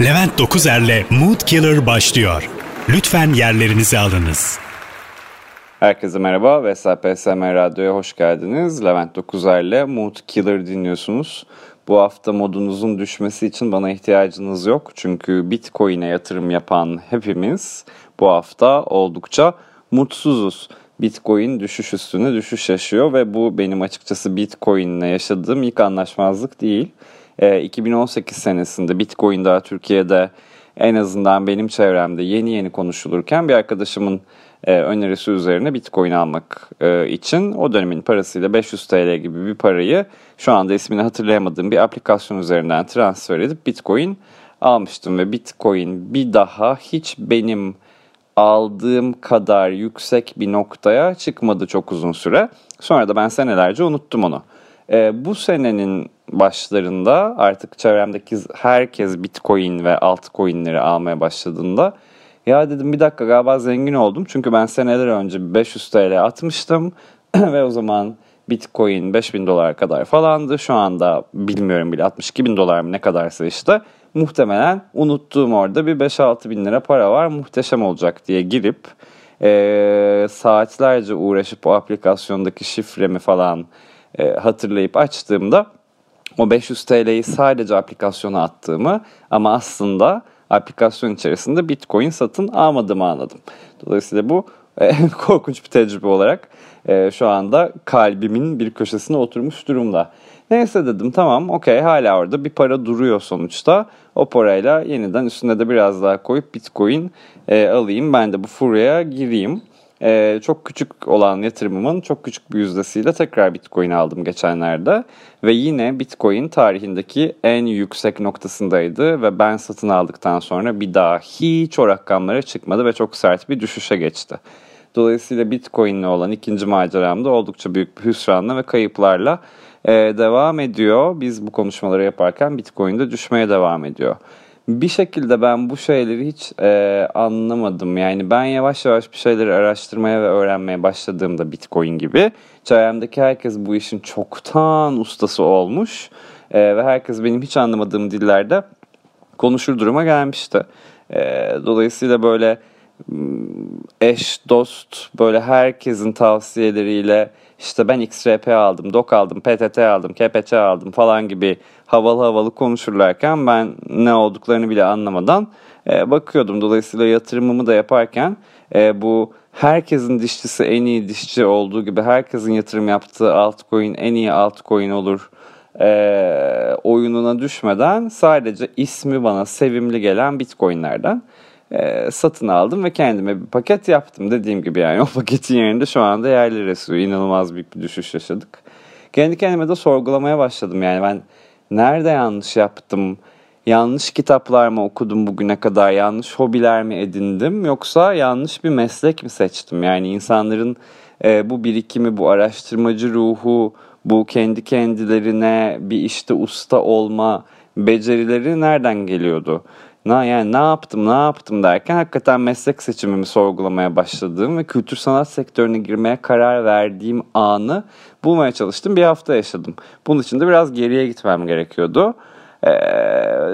Levent Dokuzer'le Mood Killer başlıyor. Lütfen yerlerinizi alınız. Herkese merhaba ve SPSM Radyo'ya hoş geldiniz. Levent Dokuzer'le Mood Killer dinliyorsunuz. Bu hafta modunuzun düşmesi için bana ihtiyacınız yok. Çünkü Bitcoin'e yatırım yapan hepimiz bu hafta oldukça mutsuzuz. Bitcoin düşüş üstüne düşüş yaşıyor ve bu benim açıkçası Bitcoin'le yaşadığım ilk anlaşmazlık değil. E, 2018 senesinde Bitcoin daha Türkiye'de en azından benim çevremde yeni yeni konuşulurken bir arkadaşımın e, önerisi üzerine Bitcoin almak e, için o dönemin parasıyla 500 TL gibi bir parayı şu anda ismini hatırlayamadığım bir aplikasyon üzerinden transfer edip Bitcoin almıştım ve Bitcoin bir daha hiç benim aldığım kadar yüksek bir noktaya çıkmadı çok uzun süre. Sonra da ben senelerce unuttum onu. E, bu senenin başlarında artık çevremdeki herkes Bitcoin ve altcoin'leri almaya başladığında ya dedim bir dakika galiba zengin oldum. Çünkü ben seneler önce 500 TL atmıştım ve o zaman Bitcoin 5000 dolar kadar falandı. Şu anda bilmiyorum bile 62 bin dolar mı ne kadarsa işte. Muhtemelen unuttuğum orada bir 5-6 bin lira para var muhteşem olacak diye girip e, saatlerce uğraşıp o aplikasyondaki şifremi falan e, hatırlayıp açtığımda o 500 TL'yi sadece aplikasyona attığımı ama aslında aplikasyon içerisinde Bitcoin satın almadığımı anladım. Dolayısıyla bu korkunç bir tecrübe olarak e, şu anda kalbimin bir köşesine oturmuş durumda. Neyse dedim tamam okey hala orada bir para duruyor sonuçta. O parayla yeniden üstüne de biraz daha koyup Bitcoin e, alayım ben de bu furyaya gireyim e, çok küçük olan yatırımımın çok küçük bir yüzdesiyle tekrar Bitcoin aldım geçenlerde. Ve yine Bitcoin tarihindeki en yüksek noktasındaydı ve ben satın aldıktan sonra bir daha hiç o rakamlara çıkmadı ve çok sert bir düşüşe geçti. Dolayısıyla Bitcoin'le olan ikinci maceram da oldukça büyük bir hüsranla ve kayıplarla e, devam ediyor. Biz bu konuşmaları yaparken Bitcoin de düşmeye devam ediyor bir şekilde ben bu şeyleri hiç e, anlamadım. Yani ben yavaş yavaş bir şeyleri araştırmaya ve öğrenmeye başladığımda Bitcoin gibi çevremdeki herkes bu işin çoktan ustası olmuş e, ve herkes benim hiç anlamadığım dillerde konuşur duruma gelmişti. E, dolayısıyla böyle eş, dost, böyle herkesin tavsiyeleriyle işte ben XRP aldım, DOK aldım, PTT aldım, KPC aldım falan gibi havalı havalı konuşurlarken ben ne olduklarını bile anlamadan e, bakıyordum. Dolayısıyla yatırımımı da yaparken e, bu herkesin dişçisi en iyi dişçi olduğu gibi herkesin yatırım yaptığı altcoin en iyi altcoin olur e, oyununa düşmeden sadece ismi bana sevimli gelen bitcoinlerden e, satın aldım ve kendime bir paket yaptım. Dediğim gibi yani o paketin yerinde şu anda yerli esiyor. İnanılmaz büyük bir düşüş yaşadık. Kendi kendime de sorgulamaya başladım. Yani ben nerede yanlış yaptım? Yanlış kitaplar mı okudum bugüne kadar? Yanlış hobiler mi edindim? Yoksa yanlış bir meslek mi seçtim? Yani insanların e, bu birikimi, bu araştırmacı ruhu, bu kendi kendilerine bir işte usta olma becerileri nereden geliyordu? Na yani ne yaptım ne yaptım derken hakikaten meslek seçimimi sorgulamaya başladığım ve kültür sanat sektörüne girmeye karar verdiğim anı bulmaya çalıştım. Bir hafta yaşadım. Bunun için de biraz geriye gitmem gerekiyordu. E,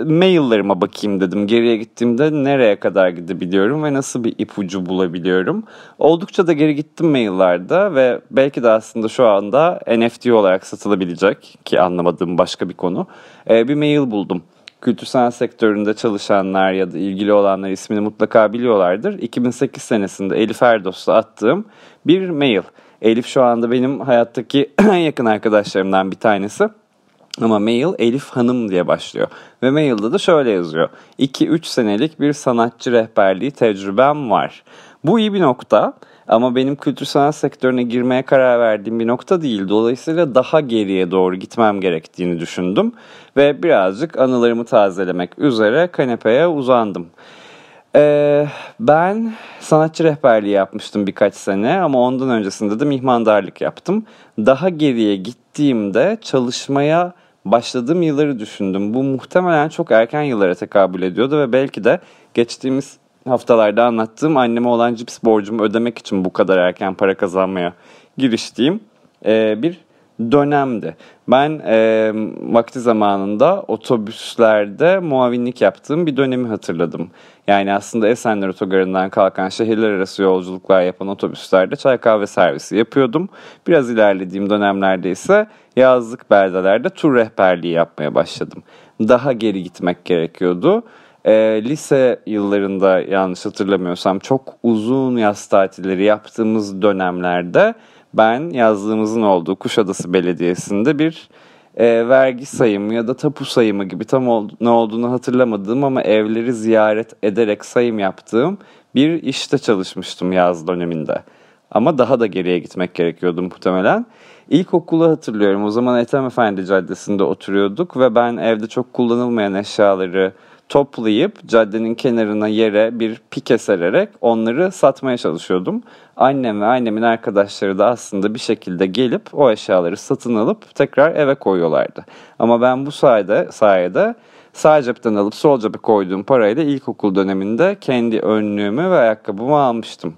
maillerime bakayım dedim. Geriye gittiğimde nereye kadar gidebiliyorum ve nasıl bir ipucu bulabiliyorum. Oldukça da geri gittim maillerde ve belki de aslında şu anda NFT olarak satılabilecek ki anlamadığım başka bir konu. E, bir mail buldum kültür sanat sektöründe çalışanlar ya da ilgili olanlar ismini mutlaka biliyorlardır. 2008 senesinde Elif Erdos'la attığım bir mail. Elif şu anda benim hayattaki en yakın arkadaşlarımdan bir tanesi. Ama mail Elif Hanım diye başlıyor. Ve mailde de şöyle yazıyor. 2-3 senelik bir sanatçı rehberliği tecrübem var. Bu iyi bir nokta. Ama benim kültür sanat sektörüne girmeye karar verdiğim bir nokta değil. Dolayısıyla daha geriye doğru gitmem gerektiğini düşündüm. Ve birazcık anılarımı tazelemek üzere kanepeye uzandım. Ee, ben sanatçı rehberliği yapmıştım birkaç sene ama ondan öncesinde de mihmandarlık yaptım. Daha geriye gittiğimde çalışmaya başladığım yılları düşündüm. Bu muhtemelen çok erken yıllara tekabül ediyordu ve belki de geçtiğimiz haftalarda anlattığım anneme olan cips borcumu ödemek için bu kadar erken para kazanmaya giriştiğim e, bir dönemdi. Ben e, vakti zamanında otobüslerde muavinlik yaptığım bir dönemi hatırladım. Yani aslında Esenler Otogarı'ndan kalkan şehirler arası yolculuklar yapan otobüslerde çay kahve servisi yapıyordum. Biraz ilerlediğim dönemlerde ise yazlık beldelerde tur rehberliği yapmaya başladım. Daha geri gitmek gerekiyordu. E, lise yıllarında yanlış hatırlamıyorsam çok uzun yaz tatilleri yaptığımız dönemlerde ben yazlığımızın olduğu Kuşadası Belediyesi'nde bir e, vergi sayımı ya da tapu sayımı gibi tam ol, ne olduğunu hatırlamadığım ama evleri ziyaret ederek sayım yaptığım bir işte çalışmıştım yaz döneminde. Ama daha da geriye gitmek gerekiyordu muhtemelen. İlkokulu hatırlıyorum. O zaman Ethem Efendi Caddesi'nde oturuyorduk ve ben evde çok kullanılmayan eşyaları toplayıp caddenin kenarına yere bir pike sererek onları satmaya çalışıyordum. Annem ve annemin arkadaşları da aslında bir şekilde gelip o eşyaları satın alıp tekrar eve koyuyorlardı. Ama ben bu sayede, sayede sağ cepten alıp sol cebe koyduğum parayla ilkokul döneminde kendi önlüğümü ve ayakkabımı almıştım.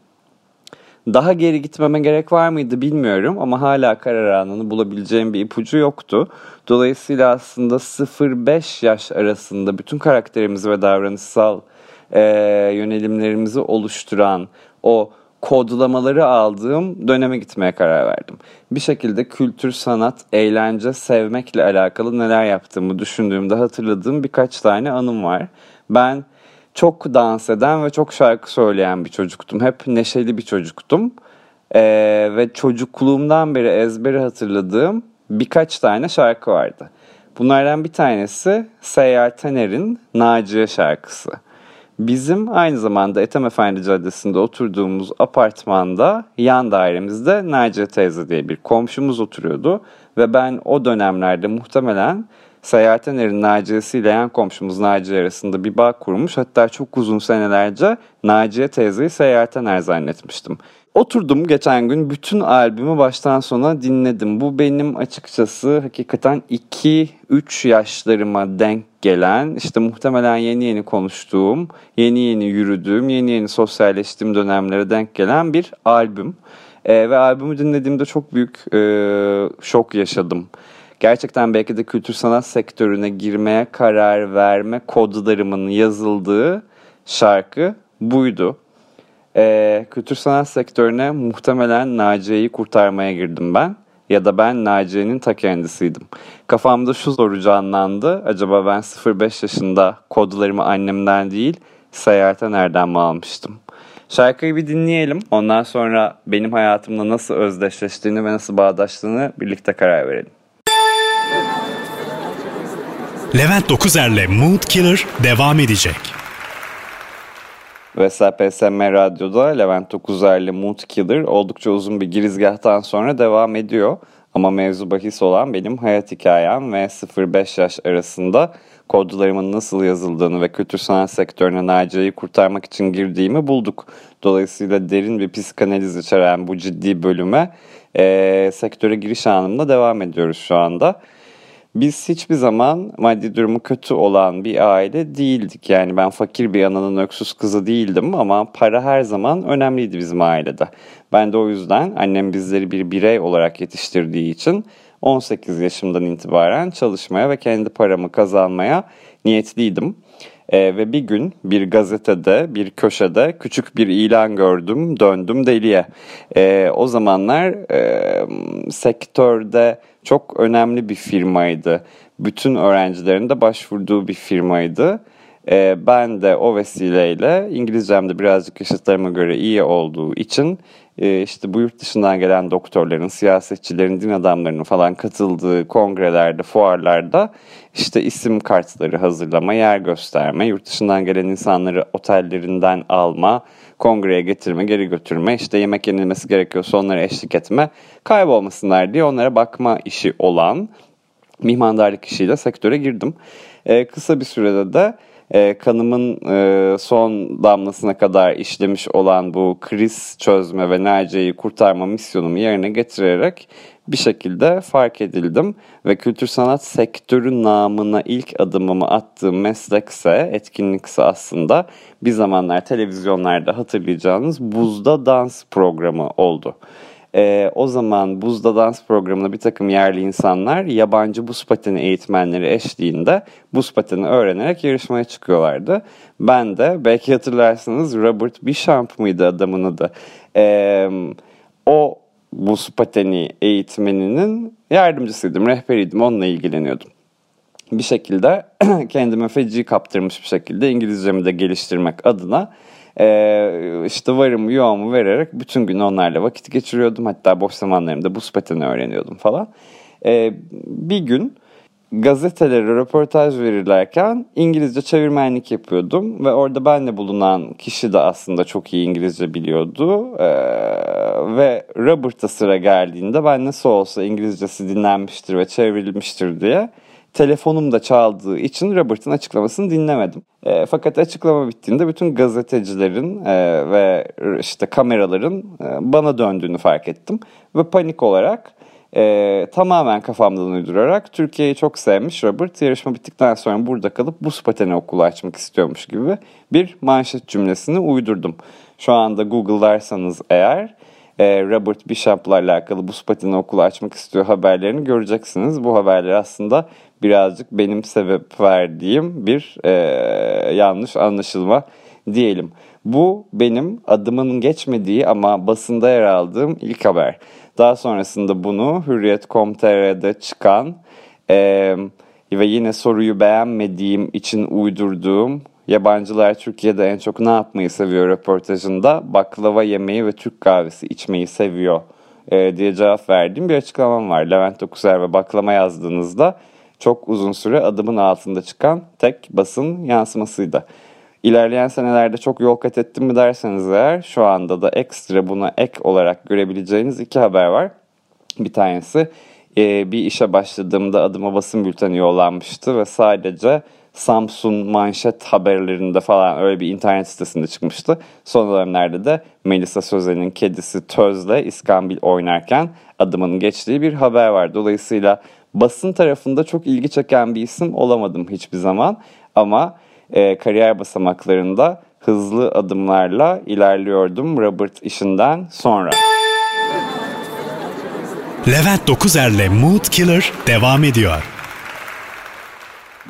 Daha geri gitmeme gerek var mıydı bilmiyorum ama hala karar anını bulabileceğim bir ipucu yoktu. Dolayısıyla aslında 0-5 yaş arasında bütün karakterimizi ve davranışsal e, yönelimlerimizi oluşturan o kodlamaları aldığım döneme gitmeye karar verdim. Bir şekilde kültür, sanat, eğlence, sevmekle alakalı neler yaptığımı düşündüğümde hatırladığım birkaç tane anım var. Ben çok dans eden ve çok şarkı söyleyen bir çocuktum. Hep neşeli bir çocuktum. Ee, ve çocukluğumdan beri ezberi hatırladığım birkaç tane şarkı vardı. Bunlardan bir tanesi Seyyar Taner'in Naciye şarkısı. Bizim aynı zamanda Ethem Efendi Caddesi'nde oturduğumuz apartmanda yan dairemizde Naciye teyze diye bir komşumuz oturuyordu. Ve ben o dönemlerde muhtemelen Seyahaten Erin Naciye'si ile yan komşumuz Naciye arasında bir bağ kurmuş. Hatta çok uzun senelerce Naciye teyzeyi Seyahaten Er zannetmiştim. Oturdum geçen gün bütün albümü baştan sona dinledim. Bu benim açıkçası hakikaten 2-3 yaşlarıma denk gelen, işte muhtemelen yeni yeni konuştuğum, yeni yeni yürüdüğüm, yeni yeni sosyalleştiğim dönemlere denk gelen bir albüm. Ee, ve albümü dinlediğimde çok büyük e, şok yaşadım gerçekten belki de kültür sanat sektörüne girmeye karar verme kodlarımın yazıldığı şarkı buydu. Ee, kültür sanat sektörüne muhtemelen Naciye'yi kurtarmaya girdim ben. Ya da ben Naciye'nin ta kendisiydim. Kafamda şu soru canlandı. Acaba ben 0-5 yaşında kodlarımı annemden değil, seyahate nereden mi almıştım? Şarkıyı bir dinleyelim. Ondan sonra benim hayatımla nasıl özdeşleştiğini ve nasıl bağdaştığını birlikte karar verelim. Levent Dokuzer'le Mood Killer devam edecek. Vesel PSM Radyo'da Levent Dokuzer'le Mood Killer oldukça uzun bir girizgahtan sonra devam ediyor. Ama mevzu bahis olan benim hayat hikayem ve 0-5 yaş arasında kodlarımın nasıl yazıldığını ve kültür sanat sektörüne Naciye'yi kurtarmak için girdiğimi bulduk. Dolayısıyla derin bir psikanaliz içeren bu ciddi bölüme e, sektöre giriş anında devam ediyoruz şu anda. Biz hiçbir zaman maddi durumu kötü olan bir aile değildik. Yani ben fakir bir ananın öksüz kızı değildim ama para her zaman önemliydi bizim ailede. Ben de o yüzden annem bizleri bir birey olarak yetiştirdiği için 18 yaşımdan itibaren çalışmaya ve kendi paramı kazanmaya niyetliydim. E, ve bir gün bir gazetede bir köşede küçük bir ilan gördüm döndüm deliye. E, o zamanlar e, sektörde çok önemli bir firmaydı. Bütün öğrencilerin de başvurduğu bir firmaydı. E, ben de o vesileyle İngilizcem de birazcık yaşıtlarıma göre iyi olduğu için e, işte bu yurt dışından gelen doktorların, siyasetçilerin, din adamlarının falan katıldığı kongrelerde, fuarlarda işte isim kartları hazırlama, yer gösterme, yurt dışından gelen insanları otellerinden alma, kongreye getirme, geri götürme, işte yemek yenilmesi gerekiyorsa onlara eşlik etme, kaybolmasınlar diye onlara bakma işi olan mihmandarlık işiyle sektöre girdim. Ee, kısa bir sürede de e, kanımın e, son damlasına kadar işlemiş olan bu kriz çözme ve Naciye'yi kurtarma misyonumu yerine getirerek bir şekilde fark edildim ve kültür sanat sektörü namına ilk adımımı attığım meslekse, etkinlikse aslında bir zamanlar televizyonlarda hatırlayacağınız Buzda Dans programı oldu. E, o zaman buzda dans programına bir takım yerli insanlar yabancı buz pateni eğitmenleri eşliğinde buz pateni öğrenerek yarışmaya çıkıyorlardı. Ben de belki hatırlarsınız Robert Bichamp mıydı adamın adı? E, o buz pateni eğitmeninin yardımcısıydım, rehberiydim, onunla ilgileniyordum. Bir şekilde kendime feci kaptırmış bir şekilde İngilizcemi de geliştirmek adına e, işte varımı yoğumu vererek bütün gün onlarla vakit geçiriyordum. Hatta boş zamanlarımda buz pateni öğreniyordum falan. E, bir gün gazetelere röportaj verirlerken İngilizce çevirmenlik yapıyordum ve orada benle bulunan kişi de aslında çok iyi İngilizce biliyordu ee, ve Robert'a sıra geldiğinde ben nasıl olsa İngilizcesi dinlenmiştir ve çevrilmiştir diye telefonum da çaldığı için Robert'ın açıklamasını dinlemedim. E, fakat açıklama bittiğinde bütün gazetecilerin e, ve işte kameraların e, bana döndüğünü fark ettim ve panik olarak e, tamamen kafamdan uydurarak Türkiye'yi çok sevmiş Robert yarışma bittikten sonra burada kalıp buz pateni okulu açmak istiyormuş gibi bir manşet cümlesini uydurdum. Şu anda Google'larsanız eğer e, Robert Bishop'la alakalı buz pateni okulu açmak istiyor haberlerini göreceksiniz. Bu haberler aslında birazcık benim sebep verdiğim bir e, yanlış anlaşılma diyelim. Bu benim adımın geçmediği ama basında yer aldığım ilk haber. Daha sonrasında bunu Hürriyet.com.tr'de çıkan e, ve yine soruyu beğenmediğim için uydurduğum yabancılar Türkiye'de en çok ne yapmayı seviyor röportajında baklava yemeyi ve Türk kahvesi içmeyi seviyor e, diye cevap verdiğim bir açıklamam var. Levent Dokuser ve baklama yazdığınızda çok uzun süre adımın altında çıkan tek basın yansımasıydı. İlerleyen senelerde çok yol kat ettim mi derseniz eğer şu anda da ekstra buna ek olarak görebileceğiniz iki haber var. Bir tanesi e, bir işe başladığımda adıma basın bülteni yollanmıştı ve sadece Samsung manşet haberlerinde falan öyle bir internet sitesinde çıkmıştı. Son dönemlerde de Melisa Sözen'in kedisi Töz'le İskambil oynarken adımın geçtiği bir haber var. Dolayısıyla basın tarafında çok ilgi çeken bir isim olamadım hiçbir zaman. Ama e, kariyer basamaklarında hızlı adımlarla ilerliyordum Robert işinden sonra. Levent Dokuzer'le Mood Killer devam ediyor.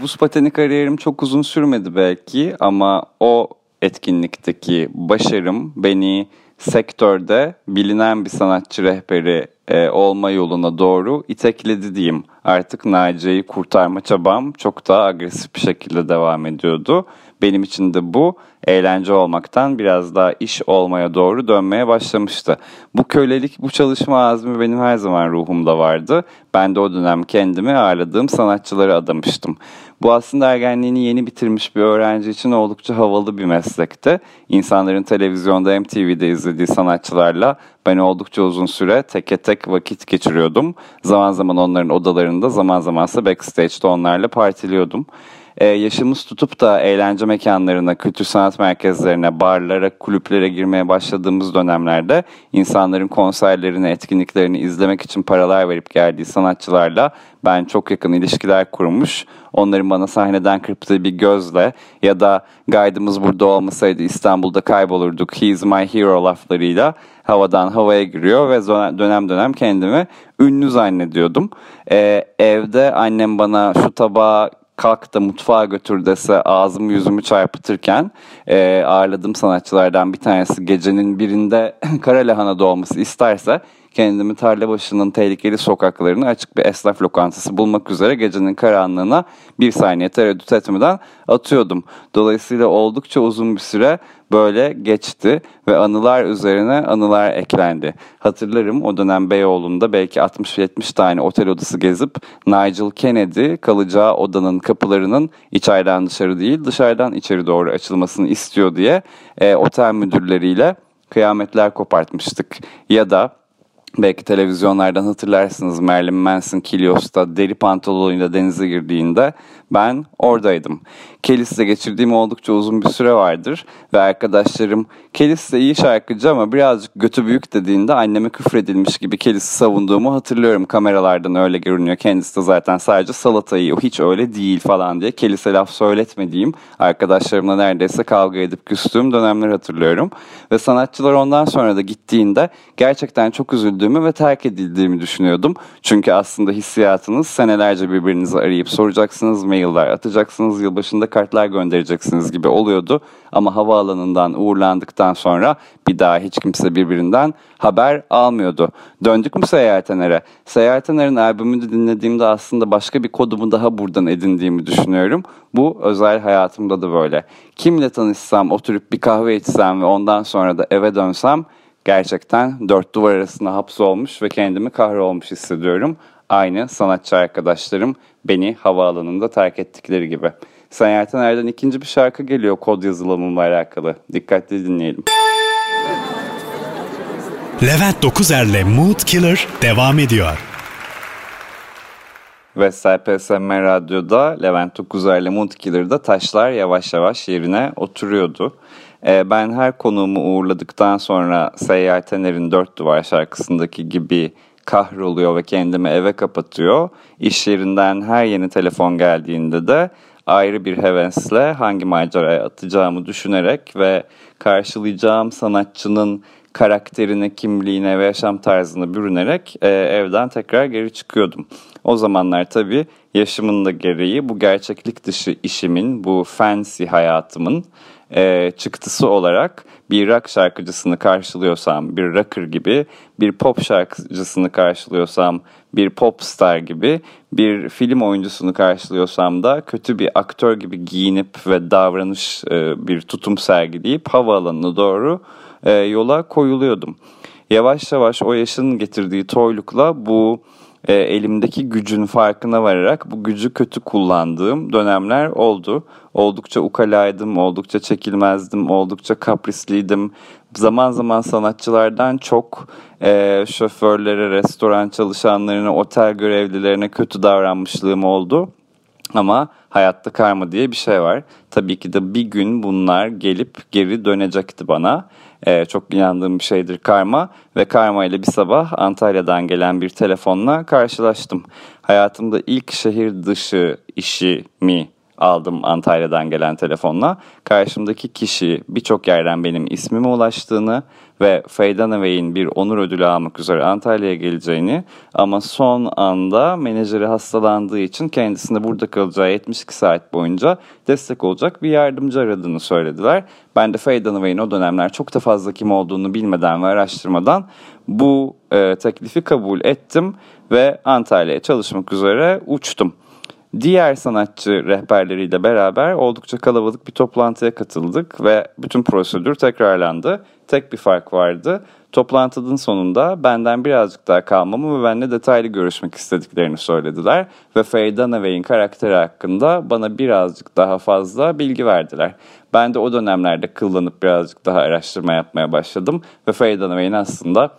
Buz pateni kariyerim çok uzun sürmedi belki ama o etkinlikteki başarım beni sektörde bilinen bir sanatçı rehberi e, olma yoluna doğru itekledi diyeyim. Artık Naciye'yi kurtarma çabam çok daha agresif bir şekilde devam ediyordu. Benim için de bu eğlence olmaktan biraz daha iş olmaya doğru dönmeye başlamıştı. Bu kölelik, bu çalışma azmi benim her zaman ruhumda vardı. Ben de o dönem kendimi ağırladığım sanatçıları adamıştım. Bu aslında ergenliğini yeni bitirmiş bir öğrenci için oldukça havalı bir meslekti. İnsanların televizyonda MTV'de izlediği sanatçılarla ben oldukça uzun süre teke tek vakit geçiriyordum. Zaman zaman onların odalarında, zaman zamansa backstage'de onlarla partiliyordum e, yaşımız tutup da eğlence mekanlarına, kültür sanat merkezlerine, barlara, kulüplere girmeye başladığımız dönemlerde insanların konserlerini, etkinliklerini izlemek için paralar verip geldiği sanatçılarla ben çok yakın ilişkiler kurmuş. Onların bana sahneden kırptığı bir gözle ya da guide'ımız burada olmasaydı İstanbul'da kaybolurduk. He is my hero laflarıyla havadan havaya giriyor ve dönem dönem kendimi ünlü zannediyordum. Ee, evde annem bana şu tabağı kalk da mutfağa götür dese ağzımı yüzümü çarpıtırken e, ağırladığım sanatçılardan bir tanesi gecenin birinde kara lahana dolması isterse kendimi tarla başının tehlikeli sokaklarını açık bir esnaf lokantası bulmak üzere gecenin karanlığına bir saniye tereddüt etmeden atıyordum. Dolayısıyla oldukça uzun bir süre böyle geçti ve anılar üzerine anılar eklendi. Hatırlarım o dönem Beyoğlu'nda belki 60-70 tane otel odası gezip Nigel Kennedy kalacağı odanın kapılarının içeriden dışarı değil dışarıdan içeri doğru açılmasını istiyor diye e, otel müdürleriyle kıyametler kopartmıştık. Ya da Belki televizyonlardan hatırlarsınız Marilyn Manson Kilios'ta deri pantolonuyla denize girdiğinde Ben oradaydım. Kelis'te geçirdiğim oldukça uzun bir süre vardır ve arkadaşlarım Kelis de iyi şarkıcı ama birazcık götü büyük dediğinde anneme küfredilmiş gibi Kelis'i savunduğumu hatırlıyorum. Kameralardan öyle görünüyor. Kendisi de zaten sadece salata yiyor. Hiç öyle değil falan diye Kelis'e laf söyletmediğim arkadaşlarımla neredeyse kavga edip küstüğüm dönemler hatırlıyorum. Ve sanatçılar ondan sonra da gittiğinde gerçekten çok üzüldüğümü ve terk edildiğimi düşünüyordum. Çünkü aslında hissiyatınız senelerce birbirinizi arayıp soracaksınız, mailler atacaksınız, yılbaşında kartlar göndereceksiniz gibi oluyordu. Ama havaalanından uğurlandıktan sonra bir daha hiç kimse birbirinden haber almıyordu. Döndük mü Seyahat Ener'e? Seyahat Ener'in albümünü dinlediğimde aslında başka bir kodumu daha buradan edindiğimi düşünüyorum. Bu özel hayatımda da böyle. Kimle tanışsam, oturup bir kahve içsem ve ondan sonra da eve dönsem gerçekten dört duvar arasında hapsolmuş ve kendimi kahrolmuş hissediyorum. Aynı sanatçı arkadaşlarım beni havaalanında terk ettikleri gibi. Sen Erden ikinci bir şarkı geliyor kod yazılımımla alakalı. Dikkatli dinleyelim. Levent Dokuzer'le Mood Killer devam ediyor. Ve SPSM Radyo'da Levent Dokuzer'le Mood Killer'da taşlar yavaş yavaş yerine oturuyordu. Ee, ben her konuğumu uğurladıktan sonra Seyyar Tener'in Dört Duvar şarkısındaki gibi kahroluyor ve kendimi eve kapatıyor. İş yerinden her yeni telefon geldiğinde de ayrı bir hevesle hangi maceraya atacağımı düşünerek ve karşılayacağım sanatçının karakterine, kimliğine ve yaşam tarzına bürünerek e, evden tekrar geri çıkıyordum. O zamanlar tabii yaşımın da gereği bu gerçeklik dışı işimin, bu fancy hayatımın e, çıktısı olarak bir rock şarkıcısını karşılıyorsam bir rocker gibi, bir pop şarkıcısını karşılıyorsam bir pop star gibi, bir film oyuncusunu karşılıyorsam da kötü bir aktör gibi giyinip ve davranış e, bir tutum sergileyip havaalanına doğru e, yola koyuluyordum. Yavaş yavaş o yaşın getirdiği toylukla bu e, elimdeki gücün farkına vararak bu gücü kötü kullandığım dönemler oldu. Oldukça ukalaydım, oldukça çekilmezdim, oldukça kaprisliydim. Zaman zaman sanatçılardan çok e, şoförlere, restoran çalışanlarına, otel görevlilerine kötü davranmışlığım oldu. Ama hayatta karma diye bir şey var. Tabii ki de bir gün bunlar gelip geri dönecekti bana. Ee, çok inandığım bir şeydir karma. Ve karma ile bir sabah Antalya'dan gelen bir telefonla karşılaştım. Hayatımda ilk şehir dışı işi mi aldım Antalya'dan gelen telefonla. Karşımdaki kişi birçok yerden benim ismime ulaştığını ve Feydanaway'in bir onur ödülü almak üzere Antalya'ya geleceğini ama son anda menajeri hastalandığı için kendisinde burada kalacağı 72 saat boyunca destek olacak bir yardımcı aradığını söylediler. Ben de Feydanaway'in o dönemler çok da fazla kim olduğunu bilmeden ve araştırmadan bu e, teklifi kabul ettim ve Antalya'ya çalışmak üzere uçtum. Diğer sanatçı rehberleriyle beraber oldukça kalabalık bir toplantıya katıldık ve bütün prosedür tekrarlandı. Tek bir fark vardı. Toplantının sonunda benden birazcık daha kalmamı ve benimle detaylı görüşmek istediklerini söylediler. Ve Faye Dunaway'in karakteri hakkında bana birazcık daha fazla bilgi verdiler. Ben de o dönemlerde kıllanıp birazcık daha araştırma yapmaya başladım. Ve Faye Dunaway'in aslında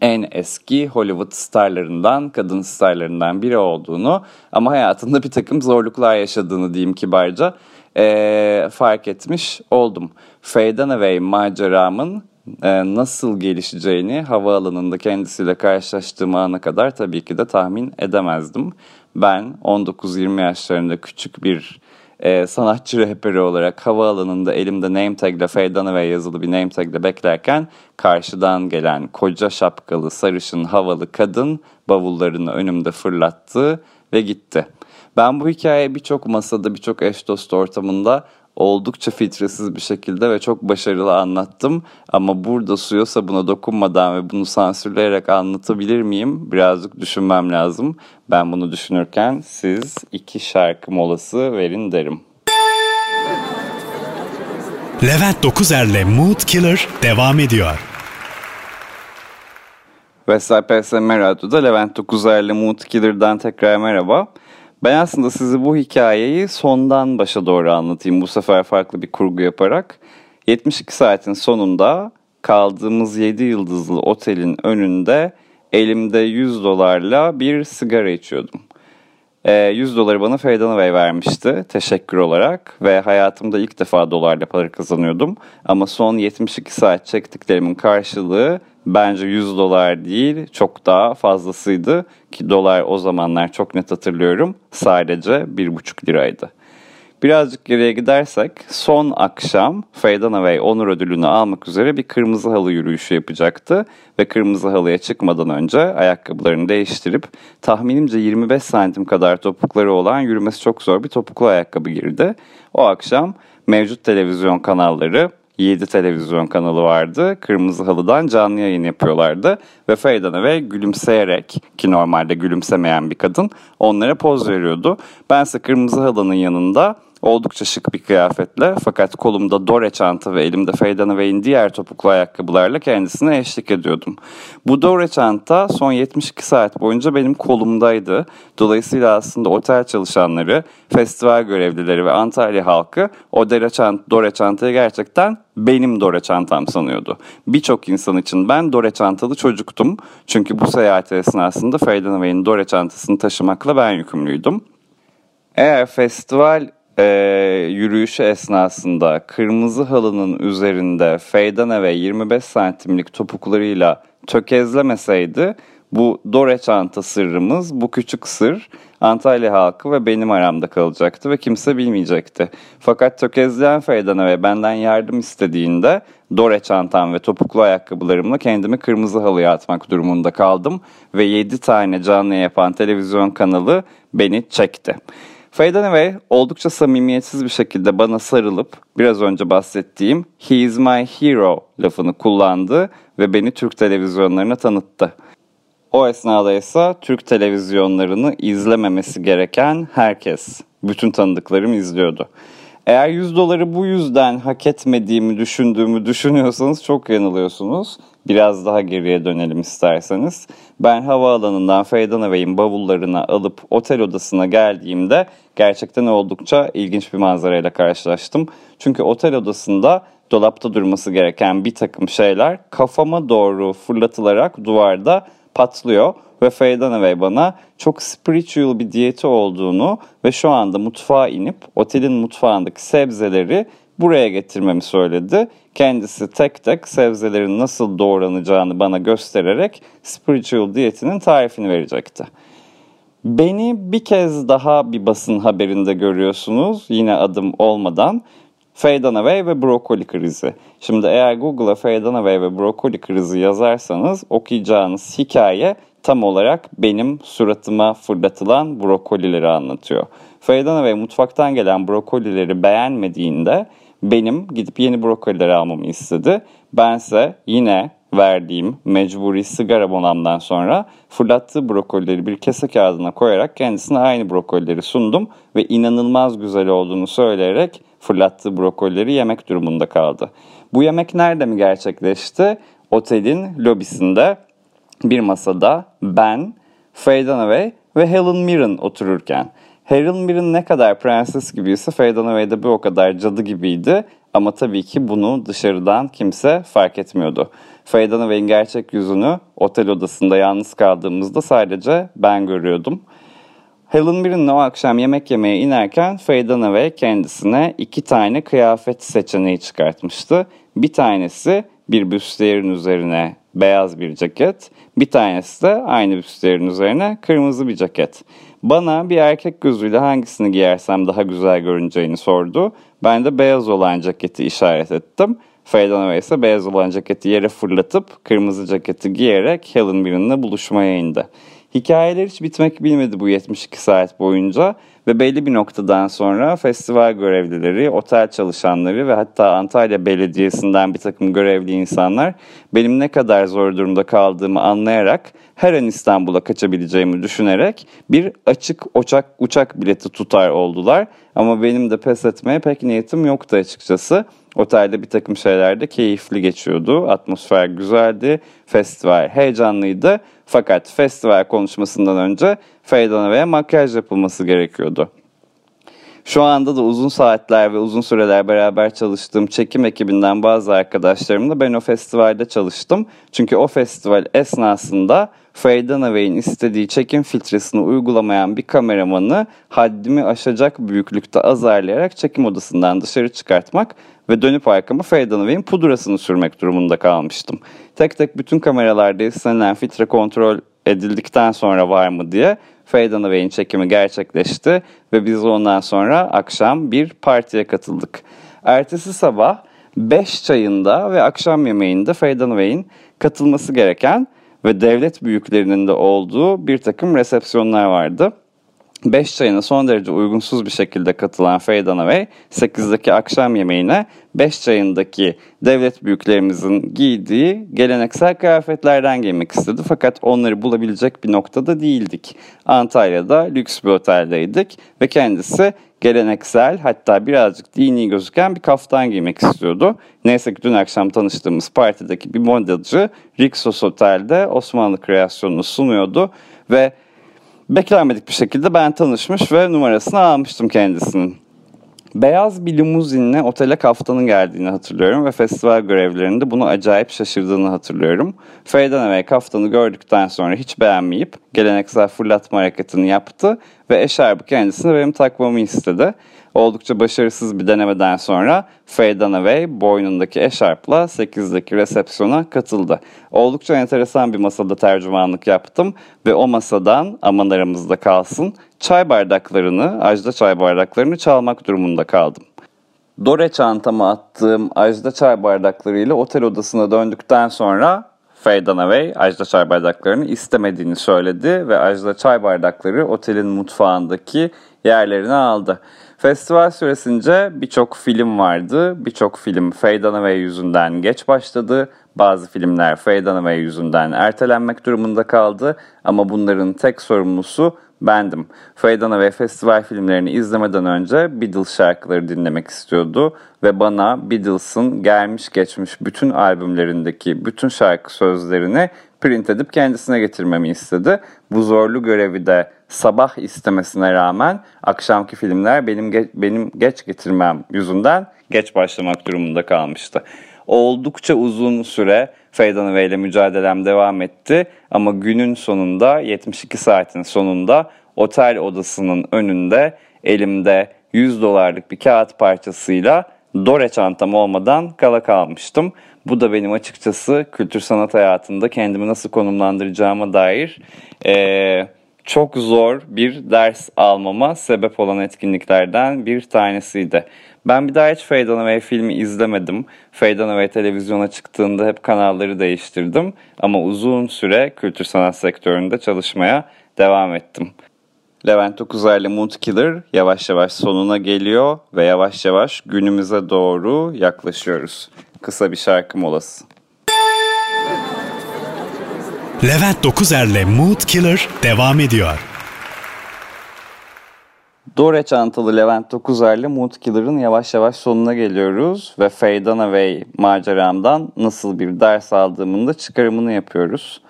en eski Hollywood starlarından, kadın starlarından biri olduğunu ama hayatında bir takım zorluklar yaşadığını diyeyim kibarca e, fark etmiş oldum. Faye Dunaway maceramın e, nasıl gelişeceğini havaalanında kendisiyle karşılaştığım ana kadar tabii ki de tahmin edemezdim. Ben 19-20 yaşlarında küçük bir e, sanatçı rehberi olarak havaalanında elimde name tag'le Faye Dunaway yazılı bir name tag'le beklerken karşıdan gelen koca şapkalı sarışın havalı kadın bavullarını önümde fırlattı ve gitti. Ben bu hikayeyi birçok masada, birçok eş dost ortamında oldukça filtresiz bir şekilde ve çok başarılı anlattım. Ama burada suya sabuna dokunmadan ve bunu sansürleyerek anlatabilir miyim? Birazcık düşünmem lazım. Ben bunu düşünürken siz iki şarkı molası verin derim. Levent Dokuzer'le Mood Killer devam ediyor. Vestel PSM Radyo'da Levent Dokuzer'le Mood Killer'dan tekrar merhaba. Ben aslında sizi bu hikayeyi sondan başa doğru anlatayım. Bu sefer farklı bir kurgu yaparak. 72 saatin sonunda kaldığımız 7 yıldızlı otelin önünde elimde 100 dolarla bir sigara içiyordum. 100 doları bana Faye Dunaway vermişti teşekkür olarak ve hayatımda ilk defa dolarla para kazanıyordum. Ama son 72 saat çektiklerimin karşılığı bence 100 dolar değil çok daha fazlasıydı ki dolar o zamanlar çok net hatırlıyorum sadece 1,5 liraydı. Birazcık geriye gidersek son akşam Faye Dunaway onur ödülünü almak üzere bir kırmızı halı yürüyüşü yapacaktı. Ve kırmızı halıya çıkmadan önce ayakkabılarını değiştirip tahminimce 25 santim kadar topukları olan yürümesi çok zor bir topuklu ayakkabı girdi. O akşam mevcut televizyon kanalları 7 televizyon kanalı vardı. Kırmızı Halı'dan canlı yayın yapıyorlardı. Ve Faye Dunaway gülümseyerek ki normalde gülümsemeyen bir kadın onlara poz veriyordu. Bense Kırmızı Halı'nın yanında Oldukça şık bir kıyafetle fakat kolumda Dore çanta ve elimde Faye Dunaway'in diğer topuklu ayakkabılarla kendisine eşlik ediyordum. Bu Dore çanta son 72 saat boyunca benim kolumdaydı. Dolayısıyla aslında otel çalışanları, festival görevlileri ve Antalya halkı o Dore, çant Dore çantayı gerçekten benim Dore çantam sanıyordu. Birçok insan için ben Dore çantalı çocuktum. Çünkü bu seyahat esnasında Faye Dunaway'in Dore çantasını taşımakla ben yükümlüydüm. Eğer festival e, yürüyüşü esnasında kırmızı halının üzerinde Feydane ve 25 santimlik topuklarıyla tökezlemeseydi bu Dore çanta sırrımız, bu küçük sır Antalya halkı ve benim aramda kalacaktı ve kimse bilmeyecekti. Fakat tökezleyen Feydane ve benden yardım istediğinde Dore çantam ve topuklu ayakkabılarımla kendimi kırmızı halıya atmak durumunda kaldım ve 7 tane canlı yapan televizyon kanalı beni çekti. Faye Dunaway oldukça samimiyetsiz bir şekilde bana sarılıp biraz önce bahsettiğim He is my hero lafını kullandı ve beni Türk televizyonlarına tanıttı. O esnada ise Türk televizyonlarını izlememesi gereken herkes, bütün tanıdıklarım izliyordu. Eğer 100 doları bu yüzden hak etmediğimi düşündüğümü düşünüyorsanız çok yanılıyorsunuz. Biraz daha geriye dönelim isterseniz. Ben havaalanından Bey'in bavullarını alıp otel odasına geldiğimde gerçekten oldukça ilginç bir manzarayla karşılaştım. Çünkü otel odasında dolapta durması gereken bir takım şeyler kafama doğru fırlatılarak duvarda patlıyor ve Faye Dunaway bana çok spiritual bir diyeti olduğunu ve şu anda mutfağa inip otelin mutfağındaki sebzeleri buraya getirmemi söyledi. Kendisi tek tek sebzelerin nasıl doğranacağını bana göstererek spiritual diyetinin tarifini verecekti. Beni bir kez daha bir basın haberinde görüyorsunuz yine adım olmadan. Faye Dunaway ve brokoli krizi. Şimdi eğer Google'a Faye Dunaway ve brokoli krizi yazarsanız okuyacağınız hikaye tam olarak benim suratıma fırlatılan brokolileri anlatıyor. Faye Dunaway mutfaktan gelen brokolileri beğenmediğinde benim gidip yeni brokolileri almamı istedi. Bense yine verdiğim mecburi sigara monamdan sonra fırlattığı brokolileri bir kese kağıdına koyarak kendisine aynı brokolileri sundum ve inanılmaz güzel olduğunu söyleyerek fırlattığı brokolileri yemek durumunda kaldı. Bu yemek nerede mi gerçekleşti? Otelin lobisinde bir masada ben, Faye Dunaway ve Helen Mirren otururken. Helen Mirren ne kadar prenses gibiyse Faye Dunaway de bir o kadar cadı gibiydi. Ama tabii ki bunu dışarıdan kimse fark etmiyordu. Faye Dunaway'in gerçek yüzünü otel odasında yalnız kaldığımızda sadece ben görüyordum. Helen Mirren'le o akşam yemek yemeye inerken Faye Dunaway kendisine iki tane kıyafet seçeneği çıkartmıştı. Bir tanesi bir büstiyerin üzerine beyaz bir ceket, bir tanesi de aynı büstiyerin üzerine kırmızı bir ceket. Bana bir erkek gözüyle hangisini giyersem daha güzel görüneceğini sordu. Ben de beyaz olan ceketi işaret ettim. Faye ise beyaz olan ceketi yere fırlatıp kırmızı ceketi giyerek Helen Mirren'la buluşmaya indi. Hikayeler hiç bitmek bilmedi bu 72 saat boyunca ve belli bir noktadan sonra festival görevlileri, otel çalışanları ve hatta Antalya Belediyesi'nden bir takım görevli insanlar benim ne kadar zor durumda kaldığımı anlayarak her an İstanbul'a kaçabileceğimi düşünerek bir açık uçak uçak bileti tutar oldular. Ama benim de pes etmeye pek niyetim yoktu açıkçası. Otelde bir takım şeyler de keyifli geçiyordu. Atmosfer güzeldi. Festival heyecanlıydı. Fakat festival konuşmasından önce Feydan'a ve makyaj yapılması gerekiyordu. Şu anda da uzun saatler ve uzun süreler beraber çalıştığım çekim ekibinden bazı arkadaşlarımla ben o festivalde çalıştım. Çünkü o festival esnasında Faye Dunaway'in istediği çekim filtresini uygulamayan bir kameramanı haddimi aşacak büyüklükte azarlayarak çekim odasından dışarı çıkartmak ve dönüp arkama Faye Dunaway'in pudrasını sürmek durumunda kalmıştım. Tek tek bütün kameralarda istenilen filtre kontrol edildikten sonra var mı diye Faye Dunaway'in çekimi gerçekleşti ve biz ondan sonra akşam bir partiye katıldık. Ertesi sabah 5 çayında ve akşam yemeğinde Faye Dunaway'in katılması gereken ve devlet büyüklerinin de olduğu bir takım resepsiyonlar vardı. 5 çayına son derece uygunsuz bir şekilde katılan Faye Dunaway 8'deki akşam yemeğine 5 çayındaki devlet büyüklerimizin giydiği geleneksel kıyafetlerden giymek istedi. Fakat onları bulabilecek bir noktada değildik. Antalya'da lüks bir oteldeydik ve kendisi geleneksel hatta birazcık dini gözüken bir kaftan giymek istiyordu. Neyse ki dün akşam tanıştığımız partideki bir modelci Rixos Otel'de Osmanlı kreasyonunu sunuyordu ve beklenmedik bir şekilde ben tanışmış ve numarasını almıştım kendisinin. Beyaz bir limuzinle otele kaftanın geldiğini hatırlıyorum ve festival görevlerinde bunu acayip şaşırdığını hatırlıyorum. Feydan ve kaftanı gördükten sonra hiç beğenmeyip geleneksel fırlatma hareketini yaptı ve eşarbı kendisine benim takmamı istedi. Oldukça başarısız bir denemeden sonra Faye Dunaway boynundaki eşarpla 8'deki resepsiyona katıldı. Oldukça enteresan bir masada tercümanlık yaptım ve o masadan aman aramızda kalsın çay bardaklarını, ajda çay bardaklarını çalmak durumunda kaldım. Dore çantama attığım ajda çay bardaklarıyla otel odasına döndükten sonra Faye Dunaway Ajda çay bardaklarını istemediğini söyledi ve Ajda çay bardakları otelin mutfağındaki yerlerini aldı. Festival süresince birçok film vardı. Birçok film Faye Dunaway yüzünden geç başladı. Bazı filmler Faye Dunaway yüzünden ertelenmek durumunda kaldı. Ama bunların tek sorumlusu bendim. Faye Dunaway festival filmlerini izlemeden önce Beatles şarkıları dinlemek istiyordu. Ve bana Beatles'ın gelmiş geçmiş bütün albümlerindeki bütün şarkı sözlerini print edip kendisine getirmemi istedi. Bu zorlu görevi de sabah istemesine rağmen akşamki filmler benim ge- benim geç getirmem yüzünden geç başlamak durumunda kalmıştı. Oldukça uzun süre Feydanove ile mücadelem devam etti ama günün sonunda 72 saatin sonunda otel odasının önünde elimde 100 dolarlık bir kağıt parçasıyla Dore çantam olmadan kala kalmıştım. Bu da benim açıkçası kültür sanat hayatında kendimi nasıl konumlandıracağıma dair ee, çok zor bir ders almama sebep olan etkinliklerden bir tanesiydi. Ben bir daha hiç Faye Dunaway filmi izlemedim. Faye Dunaway televizyona çıktığında hep kanalları değiştirdim. Ama uzun süre kültür sanat sektöründe çalışmaya devam ettim. Levent Okuzer'le Mood Killer yavaş yavaş sonuna geliyor ve yavaş yavaş günümüze doğru yaklaşıyoruz. Kısa bir şarkı molası. Levent Dokuzer'le Mood Killer devam ediyor. Dore çantalı Levent Dokuzer'le Mood Killer'ın yavaş yavaş sonuna geliyoruz ve Faye Dunaway maceramdan nasıl bir ders aldığımın da çıkarımını yapıyoruz.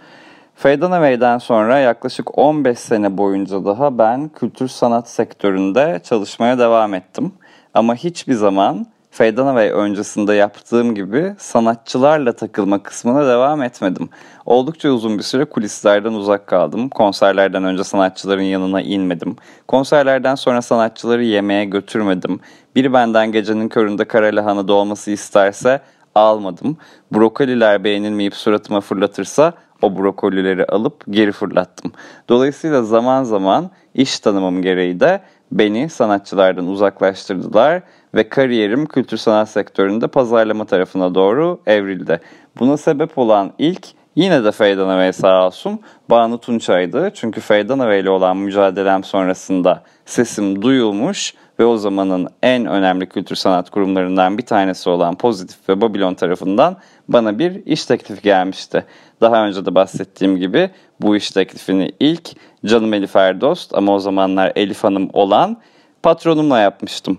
Faye Dunaway'den sonra yaklaşık 15 sene boyunca daha ben kültür sanat sektöründe çalışmaya devam ettim. Ama hiçbir zaman Faye Dunaway öncesinde yaptığım gibi sanatçılarla takılma kısmına devam etmedim. Oldukça uzun bir süre kulislerden uzak kaldım. Konserlerden önce sanatçıların yanına inmedim. Konserlerden sonra sanatçıları yemeğe götürmedim. Biri benden gecenin köründe kara lahana dolması isterse almadım. Brokoliler beğenilmeyip suratıma fırlatırsa o brokolileri alıp geri fırlattım. Dolayısıyla zaman zaman iş tanımım gereği de beni sanatçılardan uzaklaştırdılar ve kariyerim kültür sanat sektöründe pazarlama tarafına doğru evrildi. Buna sebep olan ilk yine de Feydanave sağ olsun Banu Tunçay'dı. Çünkü Feydanave ile olan mücadelem sonrasında sesim duyulmuş ve o zamanın en önemli kültür sanat kurumlarından bir tanesi olan Pozitif ve Babylon tarafından bana bir iş teklifi gelmişti. Daha önce de bahsettiğim gibi bu iş teklifini ilk canım Elif Erdost ama o zamanlar Elif Hanım olan patronumla yapmıştım.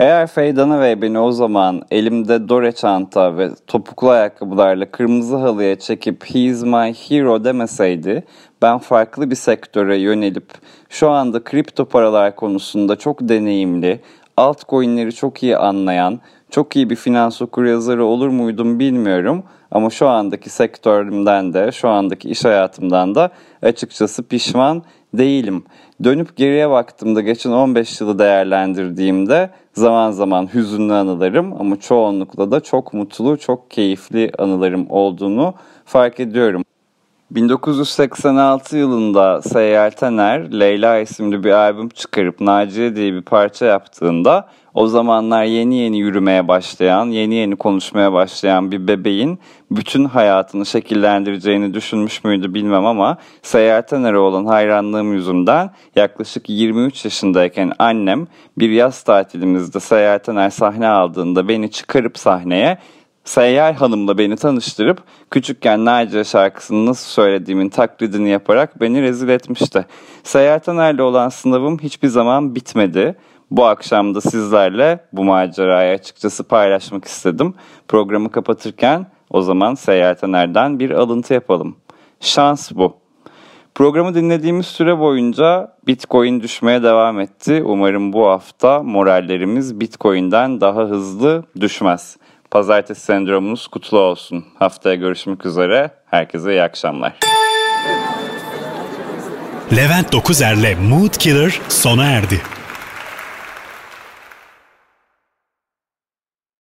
Eğer Feydana ve beni o zaman elimde Dore çanta ve topuklu ayakkabılarla kırmızı halıya çekip He's my hero demeseydi ben farklı bir sektöre yönelip şu anda kripto paralar konusunda çok deneyimli, altcoin'leri çok iyi anlayan, Çok iyi bir finans okur yazarı olur muydum bilmiyorum. Ama şu andaki sektörümden de, şu andaki iş hayatımdan da açıkçası pişman değilim. Dönüp geriye baktığımda geçen 15 yılı değerlendirdiğimde zaman zaman hüzünlü anılarım ama çoğunlukla da çok mutlu, çok keyifli anılarım olduğunu fark ediyorum. 1986 yılında Seyyal Tener, Leyla isimli bir albüm çıkarıp Naciye diye bir parça yaptığında o zamanlar yeni yeni yürümeye başlayan, yeni yeni konuşmaya başlayan bir bebeğin bütün hayatını şekillendireceğini düşünmüş müydü bilmem ama Seyyal Tener'e olan hayranlığım yüzünden yaklaşık 23 yaşındayken annem bir yaz tatilimizde Seyyal Tener sahne aldığında beni çıkarıp sahneye Seyyar Hanım'la beni tanıştırıp küçükken Naciye şarkısını nasıl söylediğimin taklidini yaparak beni rezil etmişti. Seyyar Taner'le olan sınavım hiçbir zaman bitmedi. Bu akşam da sizlerle bu macerayı açıkçası paylaşmak istedim. Programı kapatırken o zaman Seyyar Taner'den bir alıntı yapalım. Şans bu. Programı dinlediğimiz süre boyunca Bitcoin düşmeye devam etti. Umarım bu hafta morallerimiz Bitcoin'den daha hızlı düşmez. Pazartesi sendromunuz kutlu olsun. Haftaya görüşmek üzere. Herkese iyi akşamlar. Levent Dokuzer'le Mood Killer sona erdi.